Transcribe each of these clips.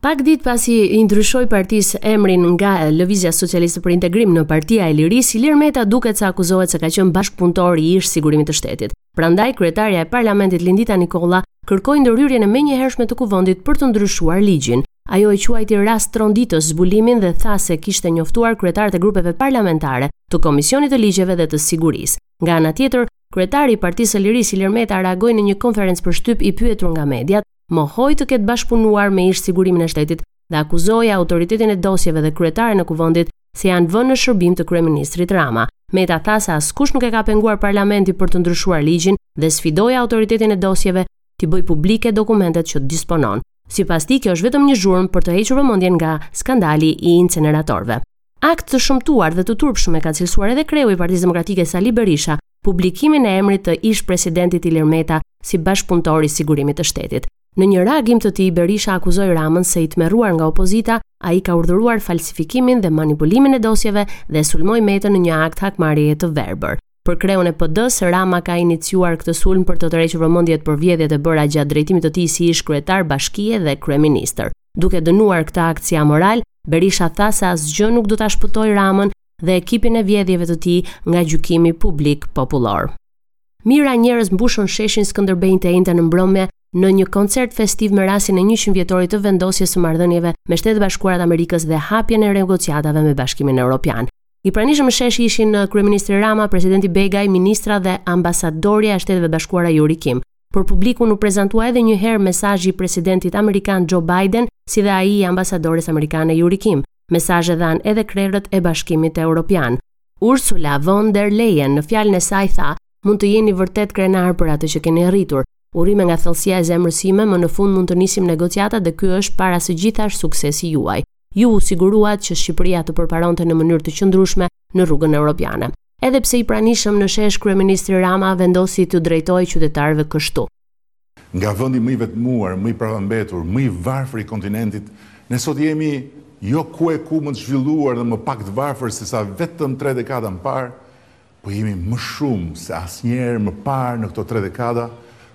Pak ditë pasi i ndryshoi partisë emrin nga Lëvizja Socialiste për Integrim në Partia e Lirisë, Ilir Meta duket se akuzohet se ka qenë bashkëpunëtor i ish sigurimit të shtetit. Prandaj kryetarja e parlamentit Lindita Nikolla kërkoi ndërhyrjen e menjëhershme të kuvendit për të ndryshuar ligjin. Ajo e quajti rast tronditës zbulimin dhe tha se kishte njoftuar kryetarët e grupeve parlamentare të Komisionit të Ligjeve dhe të Sigurisë. Nga ana tjetër, kryetari i Partisë së Lirisë Ilir Meta reagoi në një konferencë për shtyp i pyetur nga mediat, mohoi të ketë bashkëpunuar me ish Sigurimin e Shtetit dhe akuzoi autoritetin e dosjeve dhe kryetaren e Kuvendit se janë vënë në shërbim të kryeministrit Rama. Meta tha se askush nuk e ka penguar parlamentin për të ndryshuar ligjin dhe sfidoi autoritetin e dosjeve t'i bëjë publike dokumentet që disponon. Sipas tij, kjo është vetëm një zhurmë për të hequr vëmendjen nga skandali i inceneratorëve. Akt të shëmtuar dhe të turpshëm e ka cilësuar edhe kreu i Partisë Demokratike Sali Berisha, publikimin e emrit të ish-presidentit Ilir Meta si bashkëpunëtor i Sigurimit të Shtetit. Në një reagim të tij, Berisha akuzoi Ramën se i tmerruar nga opozita, ai ka urdhëruar falsifikimin dhe manipulimin e dosjeve dhe sulmoi Metën në një akt hakmarrjeje të verbër. Për kreun e PD-së, Rama ka iniciuar këtë sulm për të tërhequr vëmendjen për vjedhjet e bëra gjatë drejtimit të tij si ish-kryetar bashkie dhe kryeministër. Duke dënuar këtë akt si amoral, Berisha tha se asgjë nuk do ta shpëtojë Ramën dhe ekipin e vjedhjeve të tij nga gjykimi publik popullor. Mijëra njerëz mbushën sheshin Skënderbej të enjten në mbrëmje në një koncert festiv me rastin e 100 vjetorit të vendosjes së marrëdhënieve me Shtetet e Bashkuara të Amerikës dhe hapjen e negociatave me Bashkimin Evropian. Të pranishëm në shesh ishin kryeministri Rama, presidenti Begaj, ministra dhe ambasadorja e Shteteve të Bashkuara Yuri Kim. Për publikun u prezantua edhe një herë mesazhi i presidentit amerikan Joe Biden, si dhe ai i ambasadores amerikane Yuri Kim. Mesazhe dhanë edhe krerët e Bashkimit Europian. Ursula von der Leyen në fjalën e saj tha, mund të jeni vërtet krenarë për atë që keni arritur. Urime nga thellësia e zemrës sime, më në fund mund të nisim negociatat dhe ky është para së gjithash suksesi juaj. ju u siguruat që Shqipëria të përparonte në mënyrë të qëndrueshme në rrugën europiane. Edhe pse i pranishëm në shesh kryeministri Rama vendosi t'u drejtohej qytetarëve kështu. Nga vendi më i vetmuar, më i prapambetur, më i varfër i kontinentit, ne sot jemi jo ku e ku më të zhvilluar dhe më pak të varfër sesa vetëm tre dekada më parë, Po jemi më shumë se asnjëherë më parë në këto tre dekada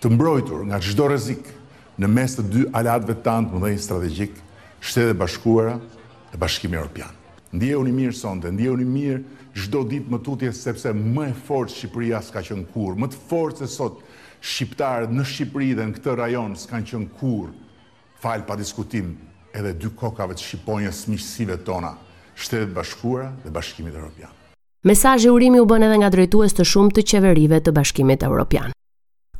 të mbrojtur nga çdo rrezik në mes të dy aleatëve tanë të mëdhenj strategjikë, Shtetet e Bashkuara dhe Bashkimi Europian. Ndjehuni mirë sonte, ndjehuni mirë çdo ditë më tutje sepse më e fortë Shqipëria s'ka qenë kurrë, më të fortë se sot shqiptarët në Shqipëri dhe në këtë rajon s'kanë qenë kurrë, falë pa diskutim edhe dy kokave të shqiponjës, miqësive tona, Shteteve të Bashkuara dhe Bashkimit Europian. Mesazhe urimi u bënë edhe nga drejtues të shumë të qeverive të Bashkimit Europian.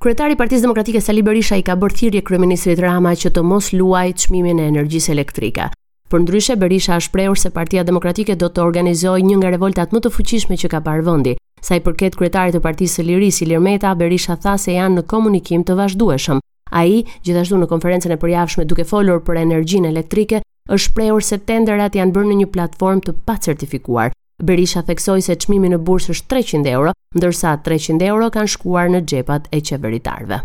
Kryetari i Partisë Demokratike Sali Berisha i ka bërë thirrje kryeministrit Rama që të mos luajë çmimin e energjisë elektrike. Përndryshe, Berisha është shprehur se Partia Demokratike do të organizojë një nga revoltat më të fuqishme që ka parë vendi. Sa i përket kryetarit të Partisë së Lirisë, Ilir Meta, Berisha tha se janë në komunikim të vazhdueshëm. Ai, gjithashtu në konferencën e përjavshme duke folur për energjinë elektrike, është shprehur se tenderat janë bërë në një platformë të pacertifikuar. Berisha theksoi se çmimi në bursë është 300 euro, ndërsa 300 euro kanë shkuar në xhepat e qeveritarëve.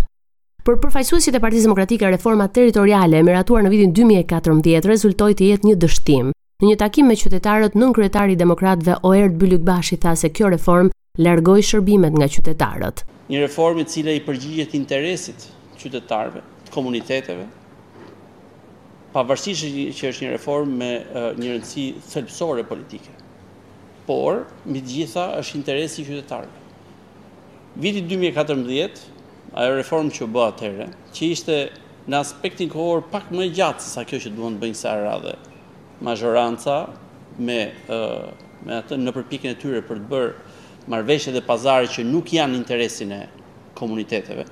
Për përfaqësuesit e Partisë Demokratike, reforma territoriale e miratuar në vitin 2014 rezultoi të jetë një dështim. Në një takim me qytetarët, nënkryetari i demokratëve Oerd Bylykbashi tha se kjo reformë largoi shërbimet nga qytetarët. Një reformë e cila i përgjigjet interesit të qytetarëve, të komuniteteve, pavarësisht që është një reformë me një rëndësi thelbësore politike, por mbi të gjitha është interesi i qytetarëve. Viti 2014, ajo reformë që u bë atëherë, që ishte në aspektin kohor pak më e gjatë sesa kjo që duan të bëjnë kësaj radhe, Mazhoranca me me atë në përpjekjen e tyre për të bërë marrëveshje dhe pazare që nuk janë në interesin e komuniteteve.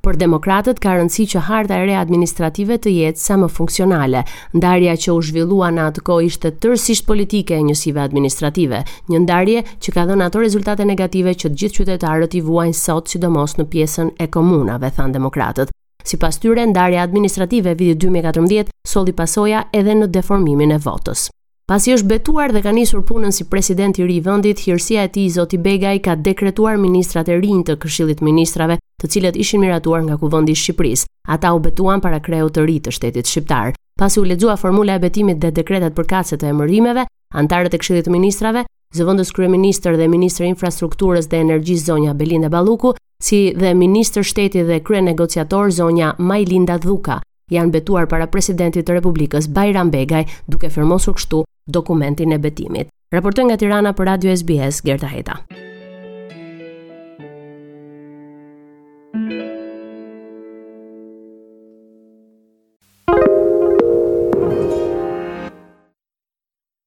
Për demokratët ka rëndësi që harta e re administrative të jetë sa më funksionale. Ndarja që u zhvillua në atë kohë ishte tërësisht politike e njësive administrative, një ndarje që ka dhënë ato rezultate negative që të gjithë qytetarët i vuajnë sot sidomos në pjesën e komunave, thanë demokratët. Sipas tyre, ndarja administrative e vitit 2014 solli pasoja edhe në deformimin e votës. Pasi është betuar dhe ka nisur punën si president i ri i vendit, hirësia e tij Zoti Begaj ka dekretuar ministrat e rinj të Këshillit të Ministrave, të cilët ishin miratuar nga Kuvendi i Shqipërisë. Ata u betuan para kreut të ri të shtetit shqiptar. Pasi u lexua formula e betimit dhe dekretet përkatëse të emërimeve, anëtarët e Këshillit të Ministrave, zëvendëskryeministër dhe ministër i Infrastrukturës dhe Energjisë zonja Belinda Balluku si dhe ministër shteti dhe kryenegociator zonja Majlinda Dhuka, janë betuar para presidentit të Republikës Bajram Begaj, duke firmosur kështu dokumentin e betimit. Raportoi nga Tirana për Radio SBS Gerta Heta.